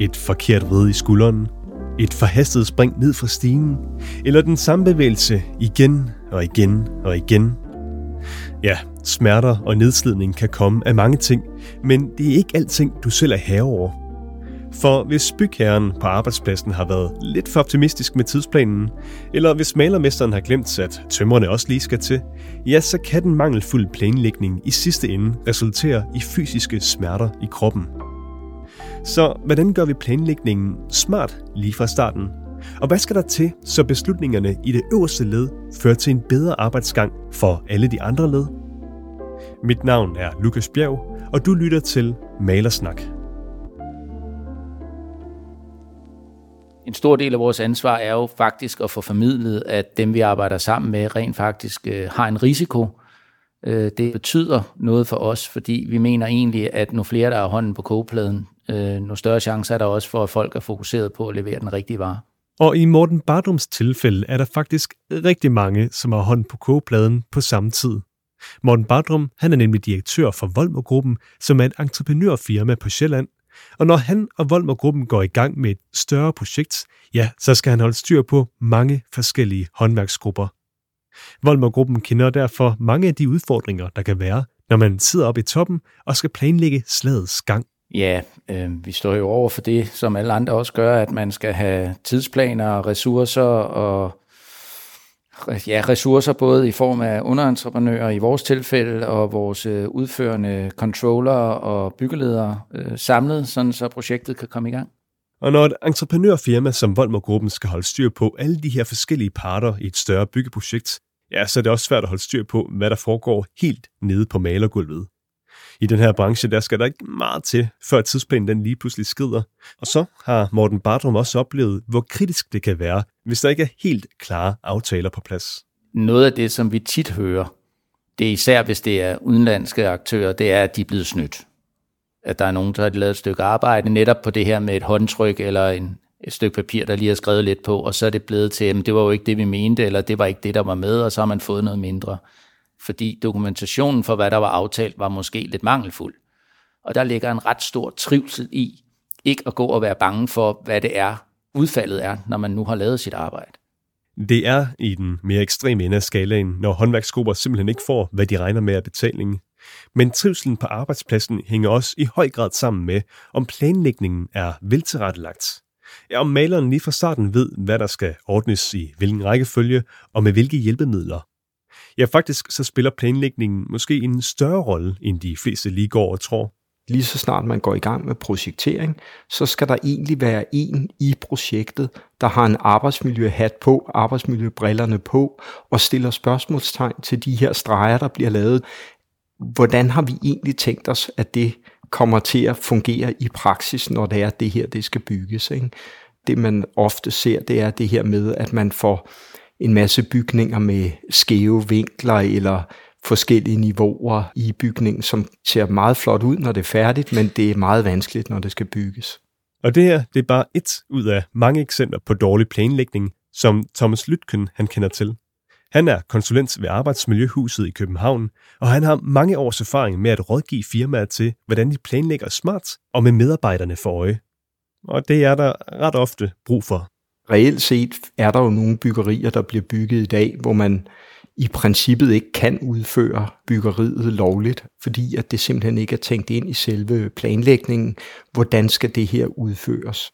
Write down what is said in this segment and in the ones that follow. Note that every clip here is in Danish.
Et forkert vrid i skulderen, et forhastet spring ned fra stigen, eller den samme bevægelse igen og igen og igen. Ja, smerter og nedslidning kan komme af mange ting, men det er ikke alting, du selv er herre over. For hvis bygherren på arbejdspladsen har været lidt for optimistisk med tidsplanen, eller hvis malermesteren har glemt, at tømmerne også lige skal til, ja, så kan den mangelfulde planlægning i sidste ende resultere i fysiske smerter i kroppen. Så hvordan gør vi planlægningen smart lige fra starten? Og hvad skal der til, så beslutningerne i det øverste led fører til en bedre arbejdsgang for alle de andre led? Mit navn er Lukas Bjerg, og du lytter til Malersnak. En stor del af vores ansvar er jo faktisk at få formidlet, at dem vi arbejder sammen med rent faktisk øh, har en risiko. Øh, det betyder noget for os, fordi vi mener egentlig, at nu flere der har hånden på kogepladen, øh, nu større chancer er der også for, at folk er fokuseret på at levere den rigtige vare. Og i Morten Bardums tilfælde er der faktisk rigtig mange, som har hånden på kogepladen på samme tid. Morten Bardrum han er nemlig direktør for Volmo Gruppen, som er et entreprenørfirma på Sjælland. Og når han og Volmer-gruppen går i gang med et større projekt, ja, så skal han holde styr på mange forskellige håndværksgrupper. Volmer-gruppen kender derfor mange af de udfordringer, der kan være, når man sidder oppe i toppen og skal planlægge slagets gang. Ja, øh, vi står jo over for det, som alle andre også gør, at man skal have tidsplaner, og ressourcer og ja, ressourcer både i form af underentreprenører i vores tilfælde og vores øh, udførende controller og byggeledere øh, samlet, sådan så projektet kan komme i gang. Og når et entreprenørfirma som Volmer Gruppen skal holde styr på alle de her forskellige parter i et større byggeprojekt, ja, så er det også svært at holde styr på, hvad der foregår helt nede på malergulvet i den her branche, der skal der ikke meget til, før tidsplanen den lige pludselig skrider. Og så har Morten Bartrum også oplevet, hvor kritisk det kan være, hvis der ikke er helt klare aftaler på plads. Noget af det, som vi tit hører, det er især hvis det er udenlandske aktører, det er, at de er blevet snydt. At der er nogen, der har lavet et stykke arbejde netop på det her med et håndtryk eller en, et stykke papir, der lige er skrevet lidt på, og så er det blevet til, at det var jo ikke det, vi mente, eller det var ikke det, der var med, og så har man fået noget mindre fordi dokumentationen for, hvad der var aftalt, var måske lidt mangelfuld. Og der ligger en ret stor trivsel i ikke at gå og være bange for, hvad det er, udfaldet er, når man nu har lavet sit arbejde. Det er i den mere ekstreme ende af skalaen, når håndværksgrupper simpelthen ikke får, hvad de regner med af betalingen. Men trivselen på arbejdspladsen hænger også i høj grad sammen med, om planlægningen er veltilrettelagt. Ja, om maleren lige fra starten ved, hvad der skal ordnes i hvilken rækkefølge og med hvilke hjælpemidler. Ja, faktisk så spiller planlægningen måske en større rolle, end de fleste lige går og tror. Lige så snart man går i gang med projektering, så skal der egentlig være en i projektet, der har en arbejdsmiljøhat på, arbejdsmiljøbrillerne på, og stiller spørgsmålstegn til de her streger, der bliver lavet. Hvordan har vi egentlig tænkt os, at det kommer til at fungere i praksis, når det er det her, det skal bygges? Ikke? Det man ofte ser, det er det her med, at man får en masse bygninger med skæve vinkler eller forskellige niveauer i bygningen, som ser meget flot ud, når det er færdigt, men det er meget vanskeligt, når det skal bygges. Og det her, det er bare et ud af mange eksempler på dårlig planlægning, som Thomas Lytken han kender til. Han er konsulent ved Arbejdsmiljøhuset i København, og han har mange års erfaring med at rådgive firmaer til, hvordan de planlægger smart og med medarbejderne for øje. Og det er der ret ofte brug for reelt set er der jo nogle byggerier, der bliver bygget i dag, hvor man i princippet ikke kan udføre byggeriet lovligt, fordi at det simpelthen ikke er tænkt ind i selve planlægningen. Hvordan skal det her udføres?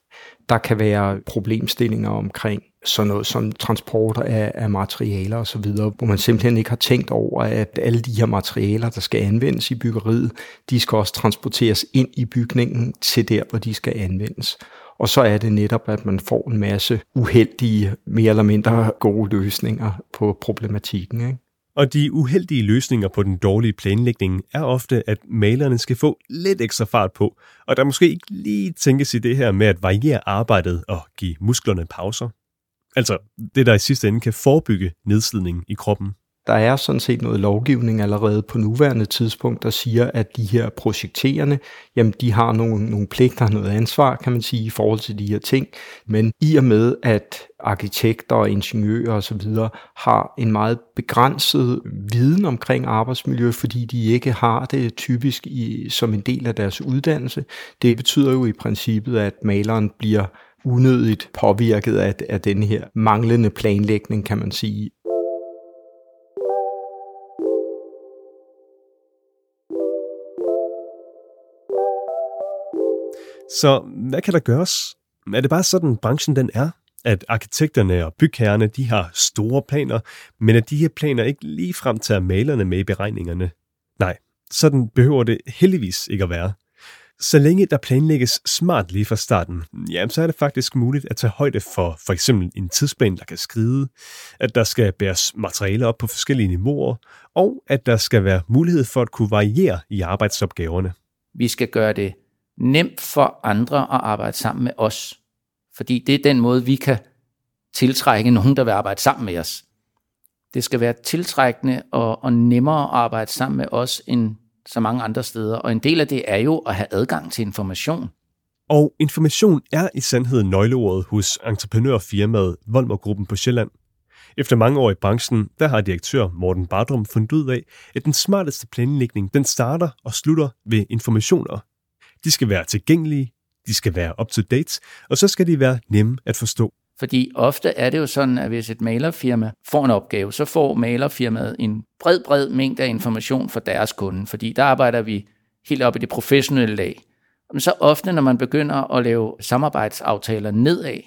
Der kan være problemstillinger omkring sådan noget som transporter af, af materialer osv., hvor man simpelthen ikke har tænkt over, at alle de her materialer, der skal anvendes i byggeriet, de skal også transporteres ind i bygningen til der, hvor de skal anvendes. Og så er det netop, at man får en masse uheldige, mere eller mindre gode løsninger på problematikken. Ikke? Og de uheldige løsninger på den dårlige planlægning er ofte, at malerne skal få lidt ekstra fart på, og der måske ikke lige tænkes i det her med at variere arbejdet og give musklerne pauser. Altså det, der i sidste ende kan forebygge nedslidning i kroppen. Der er sådan set noget lovgivning allerede på nuværende tidspunkt, der siger, at de her projekterende, jamen de har nogle, nogle pligter og noget ansvar, kan man sige, i forhold til de her ting. Men i og med, at arkitekter og ingeniører osv. har en meget begrænset viden omkring arbejdsmiljø, fordi de ikke har det typisk i, som en del af deres uddannelse. Det betyder jo i princippet, at maleren bliver unødigt påvirket af, af den her manglende planlægning, kan man sige. Så hvad kan der gøres? Er det bare sådan, branchen den er? At arkitekterne og bygherrerne, de har store planer, men at de her planer ikke lige frem tager malerne med i beregningerne? Nej, sådan behøver det heldigvis ikke at være. Så længe der planlægges smart lige fra starten, jamen, så er det faktisk muligt at tage højde for for eksempel en tidsplan, der kan skride, at der skal bæres materialer op på forskellige niveauer, og at der skal være mulighed for at kunne variere i arbejdsopgaverne. Vi skal gøre det nemt for andre at arbejde sammen med os. Fordi det er den måde, vi kan tiltrække nogen, der vil arbejde sammen med os. Det skal være tiltrækkende og, og nemmere at arbejde sammen med os end så mange andre steder. Og en del af det er jo at have adgang til information. Og information er i sandhed nøgleordet hos entreprenørfirmaet Volmer Gruppen på Sjælland. Efter mange år i branchen, der har direktør Morten Bardrum fundet ud af, at den smarteste planlægning, den starter og slutter ved informationer. De skal være tilgængelige, de skal være up-to-date, og så skal de være nemme at forstå. Fordi ofte er det jo sådan, at hvis et malerfirma får en opgave, så får malerfirmaet en bred, bred mængde af information for deres kunde, fordi der arbejder vi helt op i det professionelle lag. Men så ofte, når man begynder at lave samarbejdsaftaler nedad,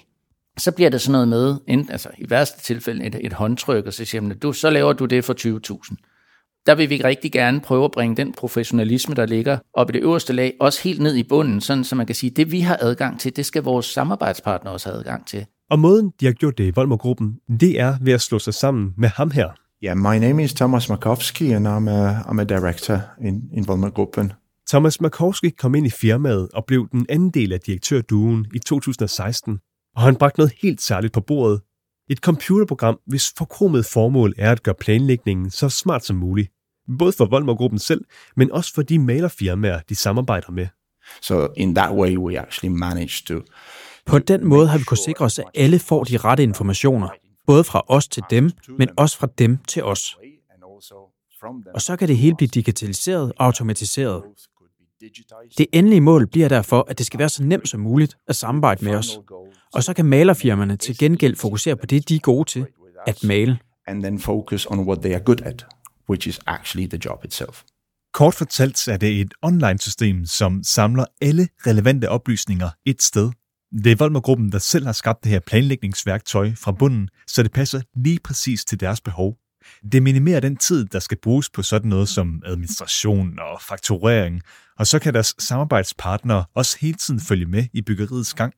så bliver det sådan noget med, enten, altså i værste tilfælde et, et håndtryk, og så siger man, du, så laver du det for 20.000 der vil vi rigtig gerne prøve at bringe den professionalisme, der ligger op i det øverste lag, også helt ned i bunden, sådan så man kan sige, det vi har adgang til, det skal vores samarbejdspartnere også have adgang til. Og måden, de har gjort det i Volmer-gruppen, det er ved at slå sig sammen med ham her. Yeah, my name is Thomas Markowski, and I'm a, I'm a director in, in Volmer-gruppen. Thomas Markowski kom ind i firmaet og blev den anden del af direktørduen i 2016, og han bragte noget helt særligt på bordet. Et computerprogram, hvis forkromet formål er at gøre planlægningen så smart som muligt. Både for Volmer-gruppen selv, men også for de malerfirmaer, de samarbejder med. So in that way we actually managed to på den måde har vi kunnet sikre os, at alle får de rette informationer, både fra os til dem, men også fra dem til os. Og så kan det hele blive digitaliseret og automatiseret. Det endelige mål bliver derfor, at det skal være så nemt som muligt at samarbejde med os. Og så kan malerfirmaerne til gengæld fokusere på det, de er gode til, at male. And then focus on what they are good at, which is actually the job itself. Kort fortalt er det et online-system, som samler alle relevante oplysninger et sted. Det er Volmer-gruppen, der selv har skabt det her planlægningsværktøj fra bunden, så det passer lige præcis til deres behov. Det minimerer den tid, der skal bruges på sådan noget som administration og fakturering, og så kan deres samarbejdspartnere også hele tiden følge med i byggeriets gang.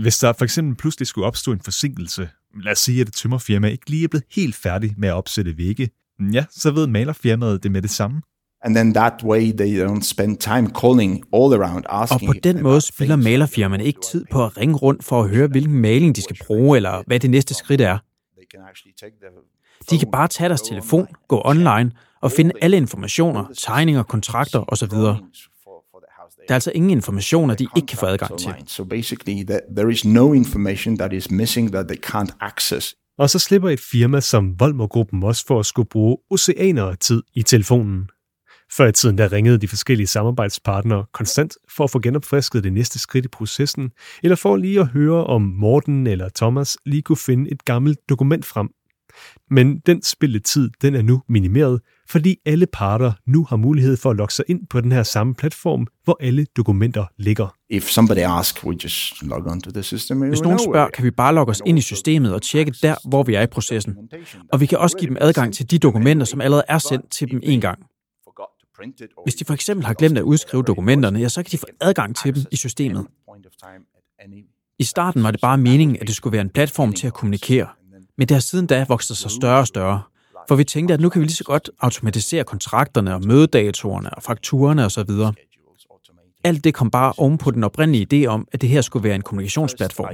Hvis der for eksempel pludselig skulle opstå en forsinkelse, lad os sige, at et tømmerfirma ikke lige er blevet helt færdig med at opsætte vægge, ja, så ved malerfirmaet det med det samme. And then that way they don't spend time calling all around asking. Og på den måde spiller malerfirmaerne ikke tid på at ringe rundt for at høre, hvilken maling de skal bruge, eller hvad det næste skridt er. De kan bare tage deres telefon, gå online og finde alle informationer, tegninger, kontrakter osv. Der er altså ingen informationer, de ikke kan få adgang til. So basically there is no information that is missing that they can't access. Og så slipper et firma som Volmer-gruppen også for at skulle bruge oceaner af tid i telefonen. Før i tiden der ringede de forskellige samarbejdspartnere konstant for at få genopfrisket det næste skridt i processen, eller for lige at høre, om Morten eller Thomas lige kunne finde et gammelt dokument frem. Men den spildte tid, den er nu minimeret, fordi alle parter nu har mulighed for at logge sig ind på den her samme platform, hvor alle dokumenter ligger. If somebody asks, we just log on to the system. Hvis nogen spørger, kan vi bare logge os ind i systemet og tjekke der, hvor vi er i processen. Og vi kan også give dem adgang til de dokumenter, som allerede er sendt til dem en gang. Hvis de for eksempel har glemt at udskrive dokumenterne, ja, så kan de få adgang til dem i systemet. I starten var det bare meningen, at det skulle være en platform til at kommunikere, men det har siden da vokset sig større og større. For vi tænkte, at nu kan vi lige så godt automatisere kontrakterne og mødedatorerne og fakturerne osv. Alt det kom bare oven på den oprindelige idé om, at det her skulle være en kommunikationsplatform.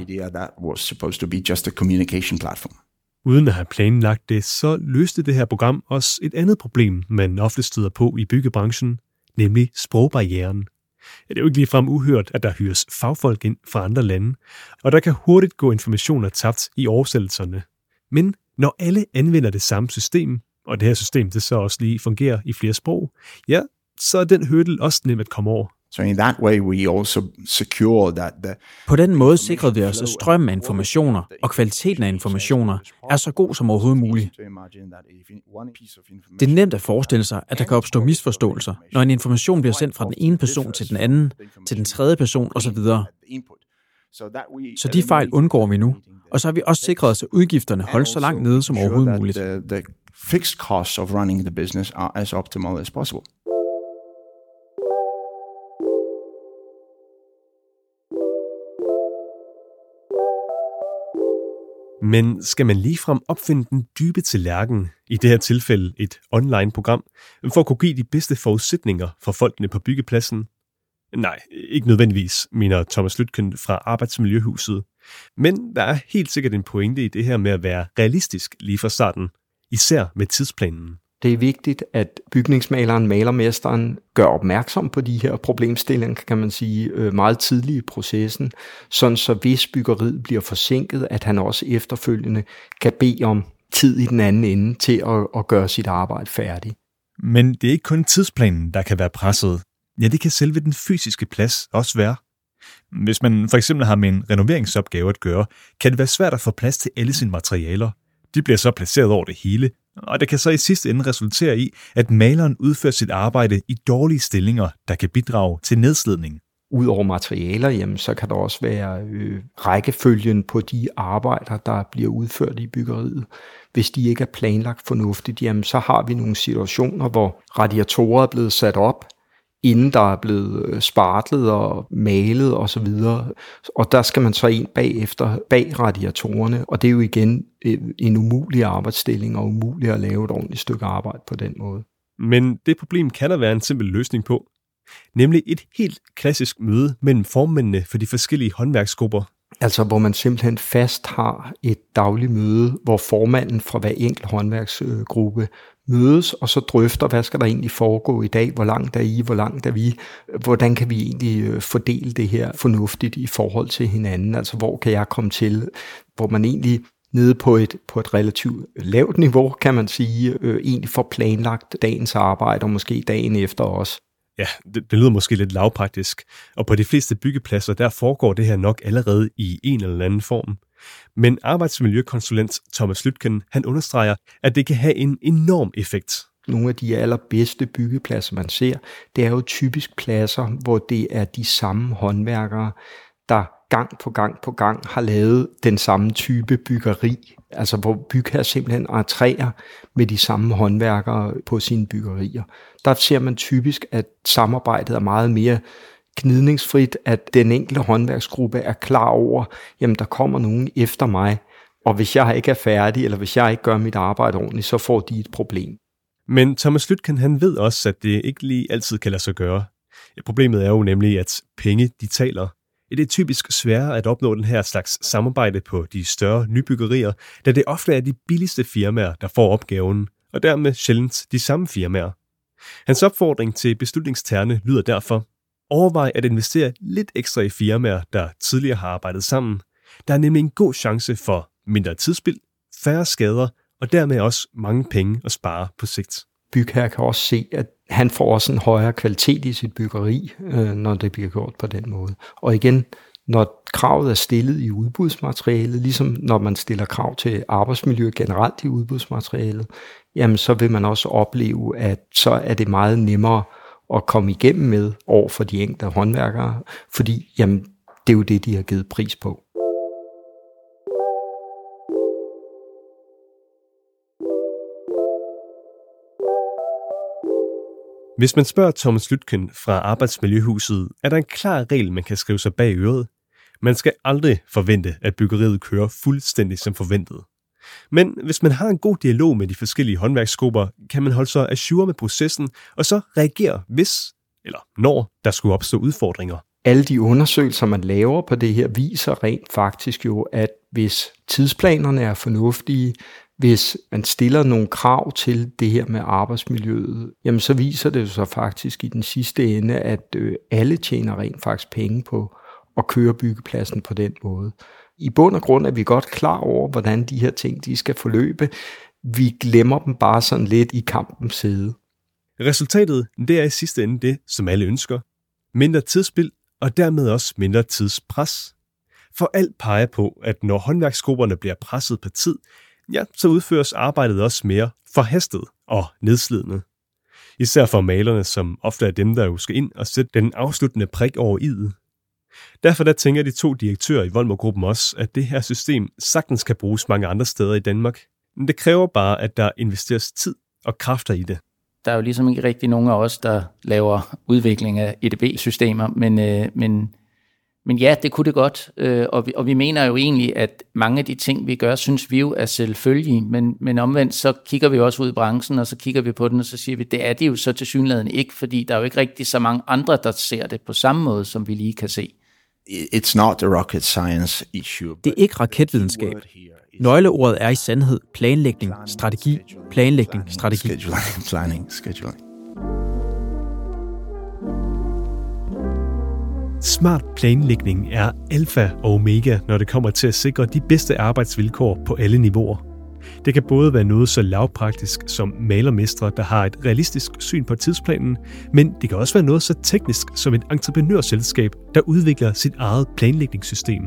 Uden at have planlagt det, så løste det her program også et andet problem, man ofte støder på i byggebranchen, nemlig sprogbarrieren. Det er jo ikke ligefrem uhørt, at der hyres fagfolk ind fra andre lande, og der kan hurtigt gå informationer tabt i oversættelserne. Men når alle anvender det samme system, og det her system det så også lige fungerer i flere sprog, ja, så er den hurdle også nem at komme over. So in that way we also secure that the På den måde sikrede vi os, at strømmen af informationer og kvaliteten af informationer er så god som overhovedet muligt. Det er nemt at forestille sig, at der kan opstå misforståelser, når en information bliver sendt fra den ene person til den anden, til den tredje person osv. Så de fejl undgår vi nu, og så har vi også sikret os, at udgifterne holdes så langt nede som overhovedet muligt. The, fixed costs of running the business are as optimal as possible. Men skal man ligefrem opfinde den dybe tallerken, i det her tilfælde et online-program, for at kunne give de bedste forudsætninger for folkene på byggepladsen? Nej, ikke nødvendigvis, mener Thomas Lytken fra Arbejdsmiljøhuset. Men der er helt sikkert en pointe i det her med at være realistisk lige fra starten, især med tidsplanen. Det er vigtigt, at bygningsmaleren, malermesteren gør opmærksom på de her problemstillinger, kan man sige, øh, meget tidligt i processen, sådan så hvis byggeriet bliver forsinket, at han også efterfølgende kan bede om tid i den anden ende til at, at gøre sit arbejde færdigt. Men det er ikke kun tidsplanen, der kan være presset. Ja, det kan selve den fysiske plads også være. Hvis man for eksempel har med en renoveringsopgave at gøre, kan det være svært at få plads til alle sine materialer. De bliver så placeret over det hele, og det kan så i sidste ende resultere i, at maleren udfører sit arbejde i dårlige stillinger, der kan bidrage til nedslidning. Udover materialer, jamen, så kan der også være øh, rækkefølgen på de arbejder, der bliver udført i byggeriet. Hvis de ikke er planlagt fornuftigt, jamen, så har vi nogle situationer, hvor radiatorer er blevet sat op, inden der er blevet øh, spartlet og malet og så videre. Og der skal man så ind bagefter, bag radiatorerne, og det er jo igen øh, en umulig arbejdsstilling og umuligt at lave et ordentligt stykke arbejde på den måde. Men det problem kan der være en simpel løsning på. Nemlig et helt klassisk møde mellem formændene for de forskellige håndværksgrupper. Altså hvor man simpelthen fast har et dagligt møde, hvor formanden fra hver enkelt håndværksgruppe mødes og så drøfter, hvad skal der egentlig foregå i dag, hvor langt er I, hvor langt er vi, hvordan kan vi egentlig øh, fordele det her fornuftigt i forhold til hinanden, altså hvor kan jeg komme til, hvor man egentlig nede på et, på et relativt lavt niveau, kan man sige, øh, egentlig får planlagt dagens arbejde, og måske dagen efter også. Ja, det, det lyder måske lidt lavpraktisk, og på de fleste byggepladser, der foregår det her nok allerede i en eller anden form. Men arbejdsmiljøkonsulent Thomas Lytken, han understreger, at det kan have en enorm effekt. Nogle af de allerbedste byggepladser, man ser, det er jo typisk pladser, hvor det er de samme håndværkere, der gang på gang på gang har lavet den samme type byggeri. Altså hvor bygherrer simpelthen entrerer med de samme håndværkere på sine byggerier. Der ser man typisk, at samarbejdet er meget mere gnidningsfrit, at den enkelte håndværksgruppe er klar over, jamen der kommer nogen efter mig, og hvis jeg ikke er færdig, eller hvis jeg ikke gør mit arbejde ordentligt, så får de et problem. Men Thomas Lytken, han ved også, at det ikke lige altid kan lade sig gøre. Problemet er jo nemlig, at penge, de taler. Det er typisk sværere at opnå den her slags samarbejde på de større nybyggerier, da det ofte er de billigste firmaer, der får opgaven, og dermed sjældent de samme firmaer. Hans opfordring til beslutningsterne lyder derfor, overvej at investere lidt ekstra i firmaer, der tidligere har arbejdet sammen. Der er nemlig en god chance for mindre tidsspil, færre skader og dermed også mange penge at spare på sigt. Bygherre kan også se, at han får også en højere kvalitet i sit byggeri, øh, når det bliver gjort på den måde. Og igen, når kravet er stillet i udbudsmaterialet, ligesom når man stiller krav til arbejdsmiljø generelt i udbudsmaterialet, jamen så vil man også opleve, at så er det meget nemmere at komme igennem med over for de enkelte håndværkere, fordi jamen, det er jo det, de har givet pris på. Hvis man spørger Thomas Lytken fra Arbejdsmiljøhuset, er der en klar regel, man kan skrive sig bag øret. Man skal aldrig forvente, at byggeriet kører fuldstændig som forventet. Men hvis man har en god dialog med de forskellige håndværksgrupper, kan man holde sig assure med processen, og så reagere, hvis eller når der skulle opstå udfordringer alle de undersøgelser, man laver på det her, viser rent faktisk jo, at hvis tidsplanerne er fornuftige, hvis man stiller nogle krav til det her med arbejdsmiljøet, jamen så viser det sig faktisk i den sidste ende, at øh, alle tjener rent faktisk penge på at køre byggepladsen på den måde. I bund og grund er vi godt klar over, hvordan de her ting de skal forløbe. Vi glemmer dem bare sådan lidt i kampens side. Resultatet det er i sidste ende det, som alle ønsker. Mindre tidsspil og dermed også mindre tidspres. For alt peger på, at når håndværksgrupperne bliver presset på tid, ja, så udføres arbejdet også mere forhastet og nedslidende. Især for malerne, som ofte er dem, der jo skal ind og sætte den afsluttende prik over i'et. Derfor der tænker de to direktører i Volmer-gruppen også, at det her system sagtens kan bruges mange andre steder i Danmark. Men det kræver bare, at der investeres tid og kræfter i det. Der er jo ligesom ikke rigtig nogen af os, der laver udvikling af EDB-systemer, men, øh, men men ja, det kunne det godt, øh, og, vi, og vi mener jo egentlig, at mange af de ting, vi gør, synes vi jo er selvfølgelige, men, men omvendt så kigger vi også ud i branchen, og så kigger vi på den, og så siger vi, det er det jo så til synligheden ikke, fordi der er jo ikke rigtig så mange andre, der ser det på samme måde, som vi lige kan se. It's not a rocket science issue. Det er ikke raketvidenskab. Nøgleordet er i sandhed planlægning, strategi, planlægning, strategi. Scheduling, planning, scheduling. Smart planlægning er alfa og omega, når det kommer til at sikre de bedste arbejdsvilkår på alle niveauer. Det kan både være noget så lavpraktisk som malermestre, der har et realistisk syn på tidsplanen, men det kan også være noget så teknisk som et entreprenørselskab, der udvikler sit eget planlægningssystem.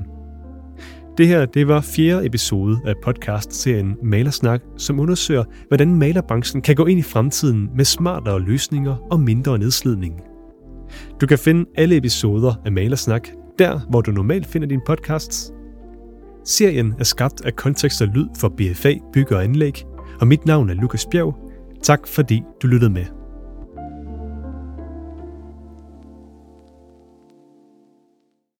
Det her det var fjerde episode af podcast-serien Malersnak, som undersøger, hvordan malerbranchen kan gå ind i fremtiden med smartere løsninger og mindre nedslidning. Du kan finde alle episoder af Malersnak der, hvor du normalt finder dine podcasts. Serien er skabt af kontekst og lyd for BFA Bygge og Anlæg, og mit navn er Lukas Bjerg. Tak fordi du lyttede med.